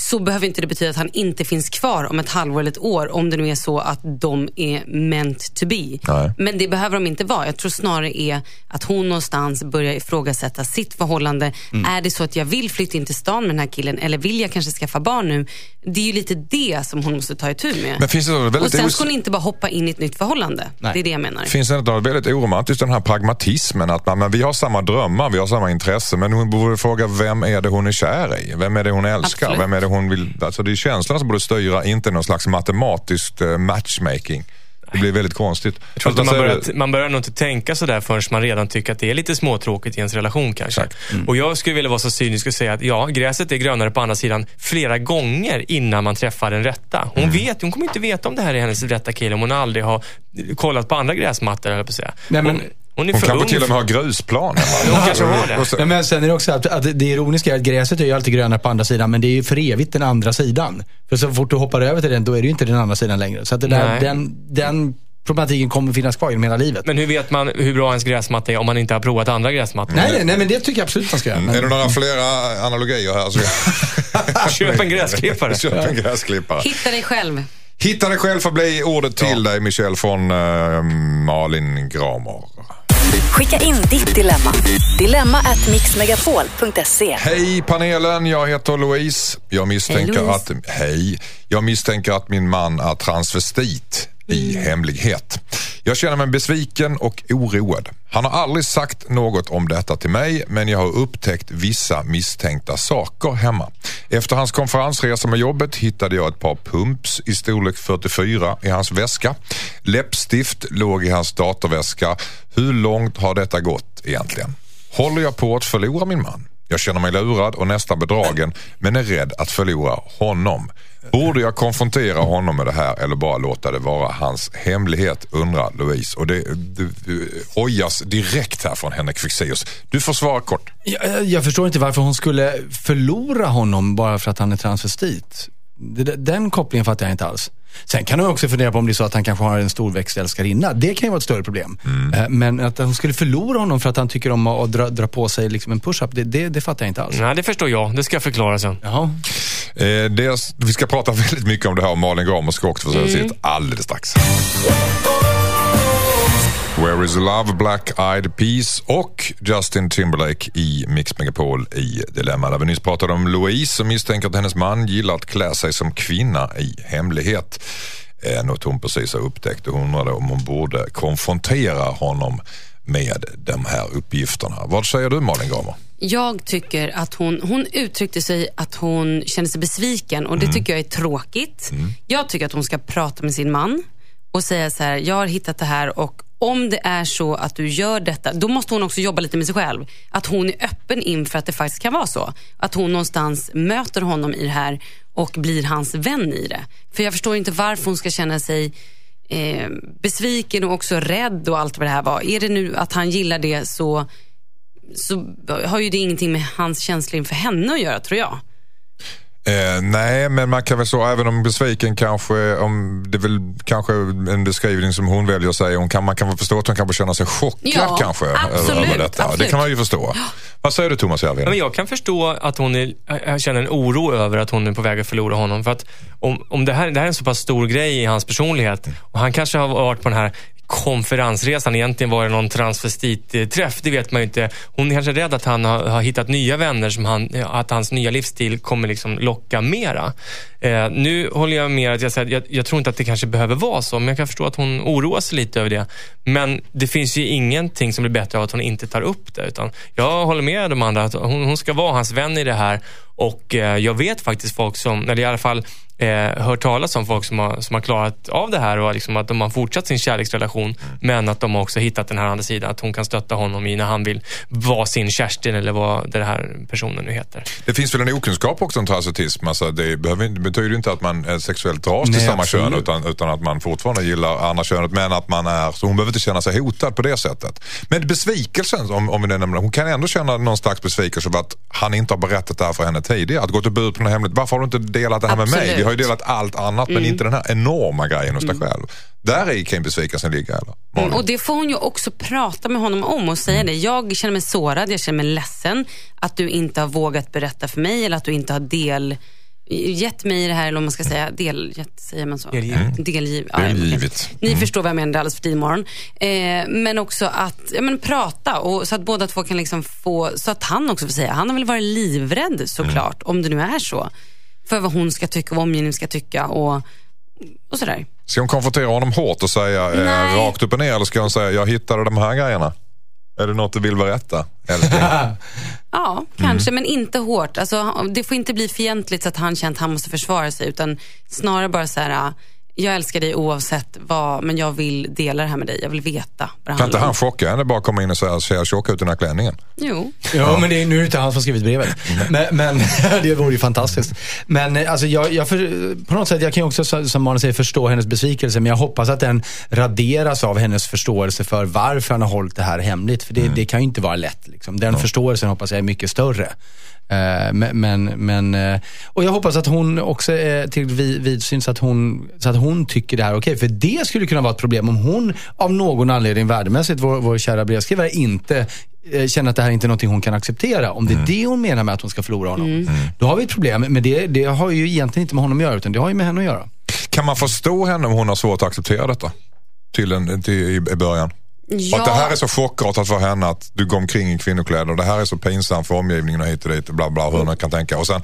Så behöver inte det betyda att han inte finns kvar om ett halvår eller ett år. Om det nu är så att de är meant to be. Nej. Men det behöver de inte vara. Jag tror snarare är att hon någonstans börjar ifrågasätta sitt förhållande. Mm. Är det så att jag vill flytta in till stan med den här killen eller vill jag kanske skaffa barn nu? Det är ju lite det som hon måste ta itu med. Men finns det något Och väldigt, sen ska hon inte bara hoppa in i ett nytt förhållande. Nej. Det är det jag menar. finns det något väldigt oromantiskt i den här pragmatismen? Att man, men vi har samma drömmar, vi har samma intressen. Men hon borde fråga vem är det hon är kär i? Vem är det hon älskar? Absolut. Vem är det hon vill... Alltså det är känslorna som borde styra, inte någon slags matematiskt eh, matchmaking. Det blir väldigt konstigt. Man, börjar, man börjar nog inte tänka sådär förrän man redan tycker att det är lite småtråkigt i ens relation kanske. Exakt. Och jag skulle vilja vara så cynisk och säga att ja, gräset är grönare på andra sidan flera gånger innan man träffar den rätta. Hon vet, hon kommer inte veta om det här är hennes rätta kille om hon aldrig har kollat på andra gräsmattor, eller på att säga. Nej, men- hon, hon är Hon för kanske ung. till och med har grusplan hemma. Hon kanske har det. Men sen är det också att, att det ironiska är att gräset är ju alltid grönare på andra sidan, men det är ju för evigt den andra sidan. För så fort du hoppar över till den, då är det ju inte den andra sidan längre. Så att det där, den, den problematiken kommer finnas kvar genom hela livet. Men hur vet man hur bra ens gräsmatta är om man inte har provat andra gräsmattor? nej, nej, nej, men det tycker jag absolut man ska göra. Men, Är det några flera analogier här? Så Köp en gräsklippare. Köp en gräsklippare. Hitta dig själv. Hitta dig själv får bli ordet till dig Michel från eh, Malin Gramer. Skicka in ditt dilemma. Dilemma at mixmegapol.se. Hej panelen, jag heter Louise. Jag misstänker, Hej, att, Louise. hej. jag misstänker att min man är transvestit i hemlighet. Jag känner mig besviken och oroad. Han har aldrig sagt något om detta till mig men jag har upptäckt vissa misstänkta saker hemma. Efter hans konferensresa med jobbet hittade jag ett par pumps i storlek 44 i hans väska. Läppstift låg i hans datorväska. Hur långt har detta gått egentligen? Håller jag på att förlora min man? Jag känner mig lurad och nästan bedragen men är rädd att förlora honom. Borde jag konfrontera honom med det här eller bara låta det vara hans hemlighet undrar Louise. Och det, det, det ojas direkt här från Henrik Fexeus. Du får svara kort. Jag, eh, jag förstår inte varför hon skulle förlora honom bara för att han är transvestit. Den kopplingen fattar jag inte alls. Sen kan hon också fundera på om det är så att han kanske har en storväxt älskarinna. Det kan ju vara ett större problem. Eh, Men att hon skulle förlora honom för att han tycker om att dra, dra på sig liksom en push-up, det, det, det fattar jag inte alls. Nej, det förstår jag. Det ska jag förklara sen. Jaha. Eh, dels, vi ska prata väldigt mycket om det här och Malin Gramer ska också få säga sitt alldeles strax. Where is love, Black Eyed Peas och Justin Timberlake i Mix Megapol i Dilemma. Där vi nyss pratade om Louise som misstänker att hennes man gillar att klä sig som kvinna i hemlighet. Eh, något hon precis har upptäckt och undrade om hon borde konfrontera honom med de här uppgifterna. Vad säger du Malin Gramer? Jag tycker att hon, hon uttryckte sig att hon kände sig besviken och det tycker jag är tråkigt. Jag tycker att hon ska prata med sin man och säga så här, jag har hittat det här och om det är så att du gör detta, då måste hon också jobba lite med sig själv. Att hon är öppen inför att det faktiskt kan vara så. Att hon någonstans möter honom i det här och blir hans vän i det. För jag förstår inte varför hon ska känna sig eh, besviken och också rädd och allt vad det här var. Är det nu att han gillar det så så har ju det ingenting med hans känslor inför henne att göra tror jag. Eh, nej, men man kan väl så, även om besviken kanske, om det är väl kanske en beskrivning som hon väljer att säga, hon kan, man kan väl förstå att hon kanske känner sig chockad Ja, kanske absolut, över detta. Det absolut. kan man ju förstå. Vad säger du Thomas Ja, Järvheden? men jag kan förstå att hon är, jag känner en oro över att hon är på väg att förlora honom. För att om, om det, här, det här är en så pass stor grej i hans personlighet och han kanske har varit på den här konferensresan. Egentligen var det någon transvestitträff, det vet man ju inte. Hon är kanske rädd att han har, har hittat nya vänner, som han, att hans nya livsstil kommer liksom locka mera. Eh, nu håller jag med att jag, jag, jag tror inte att det kanske behöver vara så, men jag kan förstå att hon oroar sig lite över det. Men det finns ju ingenting som blir bättre av att hon inte tar upp det. Utan jag håller med de andra att hon, hon ska vara hans vän i det här. Och eh, jag vet faktiskt folk som, eller i alla fall eh, hört talas om folk som har, som har klarat av det här och liksom att de har fortsatt sin kärleksrelation. Men att de har också hittat den här andra sidan, att hon kan stötta honom i när han vill vara sin Kerstin eller vad den här personen nu heter. Det finns väl en okunskap också om transvestism. Alltså det, behöver, det betyder ju inte att man är sexuellt dras till samma absolut. kön utan, utan att man fortfarande gillar andra könet. Men att man är, så hon behöver inte känna sig hotad på det sättet. Men besvikelsen, om, om vi nu nämner, hon kan ändå känna någon slags besvikelse över att han inte har berättat det här för henne tidigare. Att gå till bud på något hemligt. Varför har du inte delat det här med mig? Har ju delat allt annat men inte den här enorma grejen hos dig själv. Där i kan besvikelsen ligga eller? Mm, och det får hon ju också prata med honom om och säga det. Jag känner mig sårad, jag känner mig ledsen att du inte har vågat berätta för mig eller att du inte har del gett mig det här, eller om man ska säga delgett, säger man så? Delgivit. Delgiv, ja, Delgivit. Ni förstår vad jag menar, det är alldeles för tidig morgon. Eh, men också att ja, men prata, och så att båda två kan liksom få, så att han också får säga, han har väl varit livrädd såklart, om det nu är så. För vad hon ska tycka, vad omgivningen ska tycka och, och sådär. Ska hon konfrontera honom hårt och säga eh, rakt upp och ner eller ska hon säga jag hittade de här grejerna? Är det något du vill berätta? Ja, kanske, men inte hårt. Alltså, det får inte bli fientligt så att han känner att han måste försvara sig. Utan snarare bara så här, jag älskar dig oavsett vad, men jag vill dela det här med dig. Jag vill veta vad det Kan inte han chocka henne bara komma in och säga ser jag tjock ut i den här klänningen? Jo. Ja, men det är, nu är det inte han som skrivit brevet. Men, men det vore ju fantastiskt. Men eh, alltså, jag, jag för, på något sätt, jag kan ju också så- som Malin säger förstå hennes besvikelse. Men jag hoppas att den raderas av hennes förståelse för varför han har hållit det här hemligt. För det, det kan ju inte vara lätt. Liksom. Den förståelsen hoppas jag är mycket större. Eh, Men, men, eh, och jag hoppas att hon också är till vid, vidsyn så att hon, så att hon tycker det här är okej. För det skulle kunna vara ett problem om hon av någon anledning värdemässigt, vår, vår kära brevskrivare, inte eh, känner att det här är inte är någonting hon kan acceptera. Om det är det hon menar med att hon ska förlora honom. Då har vi ett problem. Men det, det har ju egentligen inte med honom att göra, utan det har ju med henne att göra. Kan man förstå henne om hon har svårt att acceptera detta? Till, en, till i början? Och att det här är så chockartat för henne att du går omkring i kvinnokläder och det här är så pinsamt för omgivningen och hit och dit och bla bla hur man kan tänka. Och sen,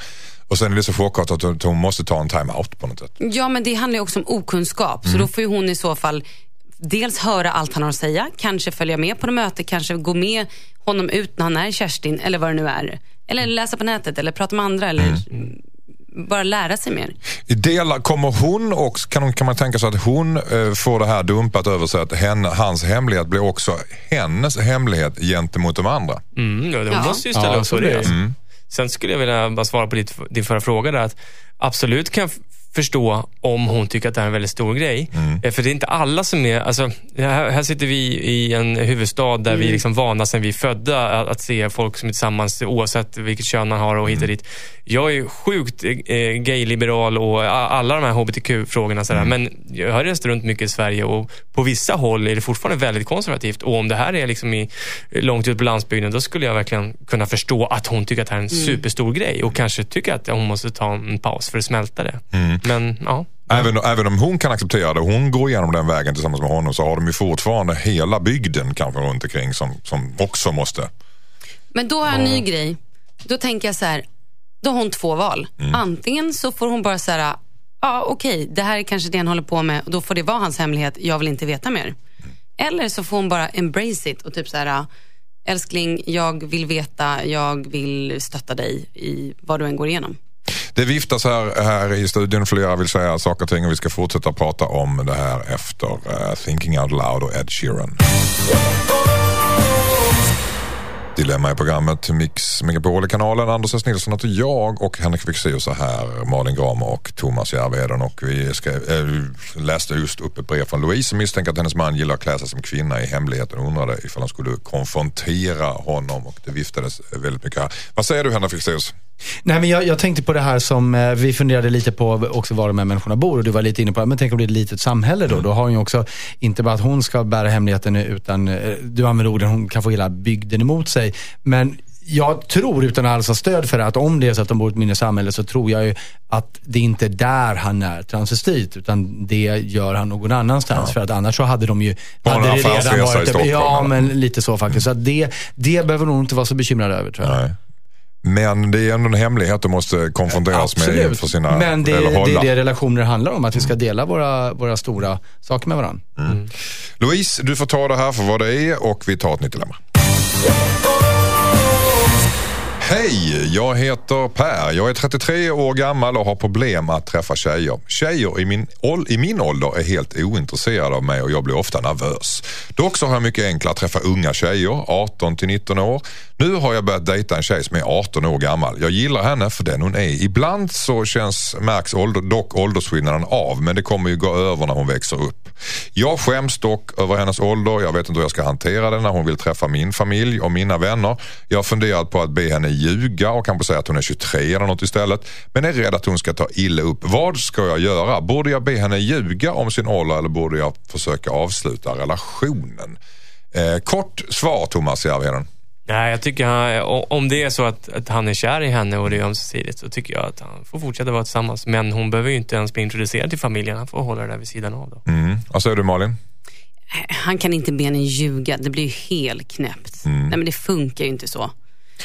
och sen är det så chockartat att hon måste ta en time-out på något sätt. Ja, men det handlar ju också om okunskap. Mm. Så då får ju hon i så fall dels höra allt han har att säga, kanske följa med på något möte, kanske gå med honom ut när han är Kerstin eller vad det nu är. Eller läsa på nätet eller prata med andra eller Mm. Bara lära sig mer. Delar, kommer hon och kan, kan man tänka sig att hon eh, får det här dumpat över sig att henne, hans hemlighet blir också hennes hemlighet gentemot de andra? Mm, ja, de Ja. måste ju ställa Ja, upp på det. det. Mm. Sen skulle jag vilja bara svara på ditt, din förra fråga där. Att absolut kan förstå om hon tycker att det här är en väldigt stor grej. Mm. Eh, För det är inte alla som är... Alltså, här, här sitter vi i en huvudstad där vi är liksom vana sedan vi är födda att, att se folk som är tillsammans oavsett vilket kön man har och hit och dit. Jag är sjukt eh, gay-liberal och alla de här hbtq-frågorna. sådär. Men jag har rest runt mycket i Sverige och på vissa håll är det fortfarande väldigt konservativt. Och om det här är liksom i, långt ut på landsbygden, då skulle jag verkligen kunna förstå att hon tycker att det här är en superstor grej och kanske tycker att hon måste ta en paus för att smälta det. Men ja. Även, även om hon kan acceptera det, hon går igenom den vägen tillsammans med honom, så har de ju fortfarande hela bygden kanske runt omkring som, som också måste. Men då har jag en ny grej. Då tänker jag så här, då har hon två val. Mm. Antingen så får hon bara säga, ja okej, det här är kanske det han håller på med och då får det vara hans hemlighet, jag vill inte veta mer. Eller så får hon bara embrace it och typ så här, älskling, jag vill veta, jag vill stötta dig i vad du än går igenom. Det viftas här, här i studion, flera vill säga saker och ting och vi ska fortsätta prata om det här efter uh, Thinking Out Loud och Ed Sheeran. Dilemma i programmet Mix Megapol i kanalen. Anders S. Nilsson heter jag och Henrik Fexeus är här. Malin Gram och Thomas Järvheden. Och vi ska, äh, läste just upp ett brev från Louise som misstänker att hennes man gillar att klä sig som kvinna i hemligheten och undrade ifall han skulle konfrontera honom och det viftades väldigt mycket här. Vad säger du Henrik Fexeus? Nej, men jag, jag tänkte på det här som eh, vi funderade lite på också var de här människorna bor och du var lite inne på, men tänk om det är ett litet samhälle då. Då har hon ju också, inte bara att hon ska bära hemligheten utan, eh, du använder orden, hon kan få hela bygden emot sig. Men jag tror, utan alls ha stöd för det, att om det är så att de bor i ett mindre samhälle så tror jag ju att det inte är där han är transvestit, utan det gör han någon annanstans. För att annars så hade de ju... Hade det redan varit- Ja, men lite så faktiskt. Så det, det behöver hon inte vara så bekymrad över tror jag. Nej. Men det är ändå en hemlighet du måste konfronteras med inför sina... Men det, är det relationer handlar om, att vi ska dela våra, våra stora saker med varandra. Louise, du får ta det här för vad det är och vi tar ett nytt dilemma. Hej, jag heter Per. Jag är 33 år gammal och har problem att träffa tjejer. Tjejer i min, ål- i min ålder är helt ointresserade av mig och jag blir ofta nervös. Dock så har jag mycket enklare att träffa unga tjejer, 18 till 19 år. Nu har jag börjat dejta en tjej som är 18 år gammal. Jag gillar henne för den hon är. Ibland så känns, märks ålder, dock åldersskillnaden av men det kommer ju gå över när hon växer upp. Jag skäms dock över hennes ålder. Jag vet inte hur jag ska hantera det när hon vill träffa min familj och mina vänner. Jag har funderat på att be henne ljuga och kanske säga att hon är 23 eller något istället. Men är rädd att hon ska ta illa upp. Vad ska jag göra? Borde jag be henne ljuga om sin ålder eller borde jag försöka avsluta relationen? Eh, kort svar Thomas Järvheden. Nej, jag tycker han, om det är så att, att han är kär i henne och det är ömsesidigt så tycker jag att han får fortsätta vara tillsammans. Men hon behöver ju inte ens bli introducerad till familjen. Han får hålla det där vid sidan av då. Mm. Vad säger du Malin? Han kan inte be henne ljuga, det blir ju helt knäppt. Mm. Nej men det funkar ju inte så.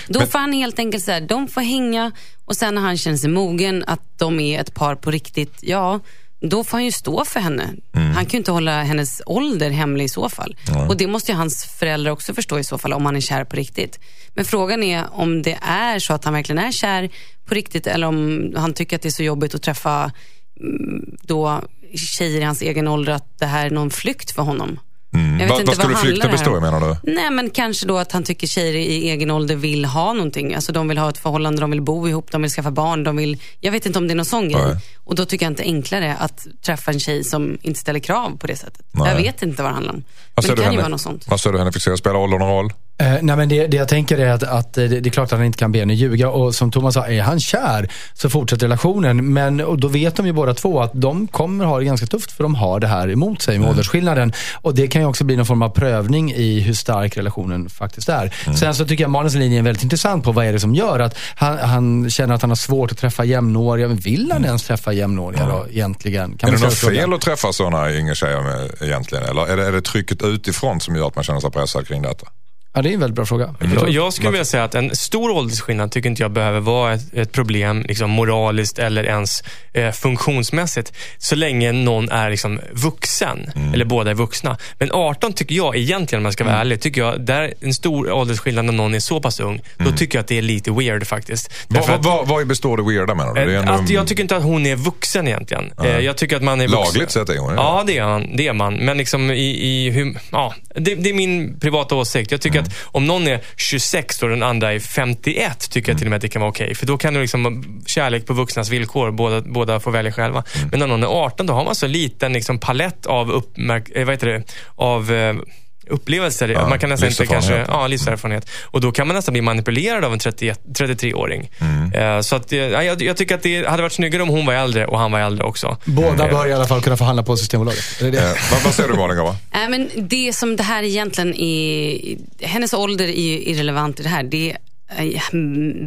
Då får han helt enkelt säga, de får hänga och sen när han känner sig mogen att de är ett par på riktigt, ja, då får han ju stå för henne. Mm. Han kan ju inte hålla hennes ålder hemlig i så fall. Och det måste ju hans föräldrar också förstå i så fall, om han är kär på riktigt. Men frågan är om det är så att han verkligen är kär på riktigt eller om han tycker att det är så jobbigt att träffa mm, då tjejer i hans egen ålder att det här är någon flykt för honom. Jag vet Vad, inte vad skulle handlar flykten bestå i menar du? Nej, men kanske då att han tycker tjejer i egen ålder vill ha någonting. Alltså de vill ha ett förhållande, de vill bo ihop, de vill skaffa barn, de vill... Jag vet inte om det är någon sån grej. Och då tycker jag inte enklare att träffa en tjej som inte ställer krav på det sättet. Nej. Jag vet inte vad det handlar om. Vad Men det kan ju Henrik? vara något sånt. Vad säger du Henrik? Fixera spelar åldern någon roll? Eh, nej, men det, det jag tänker är att, att det, det är klart att han inte kan be henne ljuga. Och som Thomas sa, är han kär så fortsätter relationen. Men och då vet de ju båda två att de kommer ha det ganska tufft för de har det här emot sig med åldersskillnaden. Och det kan ju också bli någon form av prövning i hur stark relationen faktiskt är. Sen så tycker jag Malins linje är väldigt intressant på vad är det som gör att han, han känner att han har svårt att träffa jämnåriga. Men vill han ens träffa jämnåriga då egentligen? Kan är det något fel att träffa sådana yngre tjejer med, egentligen? Eller är det, är det trycket utifrån som gör att man känner sig pressad kring detta? Ja, det är en väldigt bra fråga. Jag, jag skulle vilja säga att en stor åldersskillnad tycker inte jag behöver vara ett, ett problem liksom moraliskt eller ens eh, funktionsmässigt. Så länge någon är liksom vuxen, eller båda är vuxna. Men 18 tycker jag egentligen, om jag ska vara ärlig, tycker jag, där en stor åldersskillnad när någon är så pass ung, då tycker jag att det är lite weird faktiskt. Vad att- vad- vad består det weirda menar du? Det är ändå- att jag tycker inte att hon är vuxen egentligen. Eh, Jag tycker att man är vuxen. Lagligt sett är hon. Ja, det är, man, det är man. Men liksom i, i hur, ja, det, det är min privata åsikt. Jag tycker att om någon är 26 och den andra är 51, tycker jag till och med att det kan vara okej. För då kan du liksom kärlek på vuxnas villkor. Båda, båda får välja själva. Men när någon är 18, då har man så liten liksom, palett av, uppmärk, eh, vad heter det, av eh, upplevelser. man kan nästan inte kanske, ja, livserfarenhet. Och då kan man nästan bli manipulerad av en 31, 33-åring. Eh, så att, eh, ja, jag, jag tycker att det hade varit snyggare om hon var äldre och han var äldre också. Båda bör i alla fall kunna förhandla på Systembolaget. Det det? Eh, vad, vad säger du Malin Gava? Nej, men det som det här egentligen är, hennes ålder är ju irrelevant i det här. Det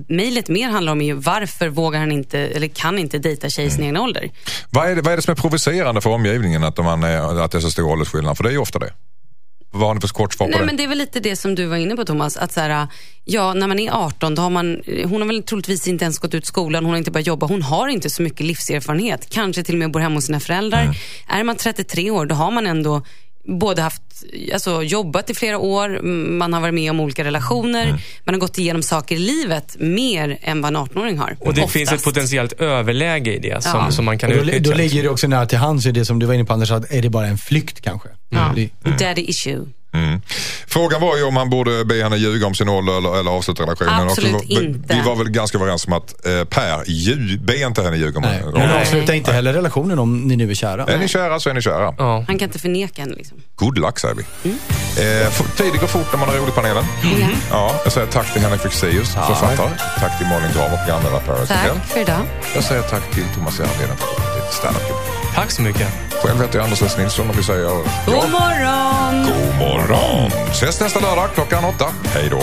Mejlet mer handlar om ju varför vågar han inte, eller kan inte dejta tjej i sin egen ålder. Vad är, det, vad är det som är provocerande för omgivningen att, man är, att det är så stor åldersskillnad? För det är ju ofta det. Vad har ni för svar på Nej, det? men det är väl lite det som du var inne på Thomas. Att så här, ja, när man är 18, då har man, hon har väl troligtvis inte ens gått ut skolan, hon har inte börjat jobba. Hon har inte så mycket livserfarenhet. Kanske till och med bor hemma hos sina föräldrar. Är man 33 år, då har man ändå både haft, alltså, jobbat i flera år, mm, man har varit med om olika relationer, man har gått igenom saker i livet mer än vad en 18-åring har. Och det Oftast. finns ett potentiellt överläge i det som, Ja. som man kan Och då, utnyttja. då ligger det också nära till hands, i det som du var inne på Anders, att är det bara en flykt kanske? Ja. Det, Daddy issue. Mm. Frågan var ju om han borde be henne ljuga om sin ålder eller, eller avsluta relationen. Absolut Och så var- inte. Vi var väl ganska överens om att eh, Per, lju, be inte henne ljuga om nej. Hon avslutar inte heller relationen om ni nu är kära. Är ni kära så är ni kära. Ja. Han kan inte förneka henne. Liksom. Good luck säger vi. Mm. Eh, tiden går fort när man har roligt i panelen. Ja, jag säger tack till Henrik Fexeus, författare. Tack till Malin och programledare Paradise. Tack för idag. Jag säger tack till Thomas Järnheden för lite standup Tack så mycket. Själv heter jag Anders S. Nilsson och vi säger God morgon! god morgon. Ses nästa lördag klockan åtta. Hej då.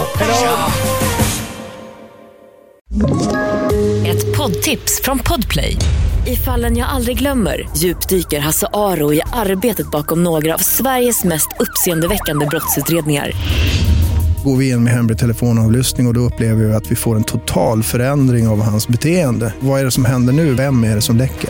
Ett poddtips från Podplay. I fallen jag aldrig glömmer djupdyker Hasse Aro i arbetet bakom några av Sveriges mest uppseendeväckande brottsutredningar. Går vi in med hemlig telefonavlyssning och, och då upplever vi att vi får en total förändring av hans beteende. Vad är det som händer nu? Vem är det som läcker?